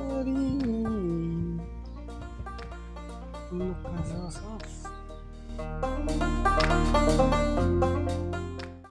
passarinho no casal só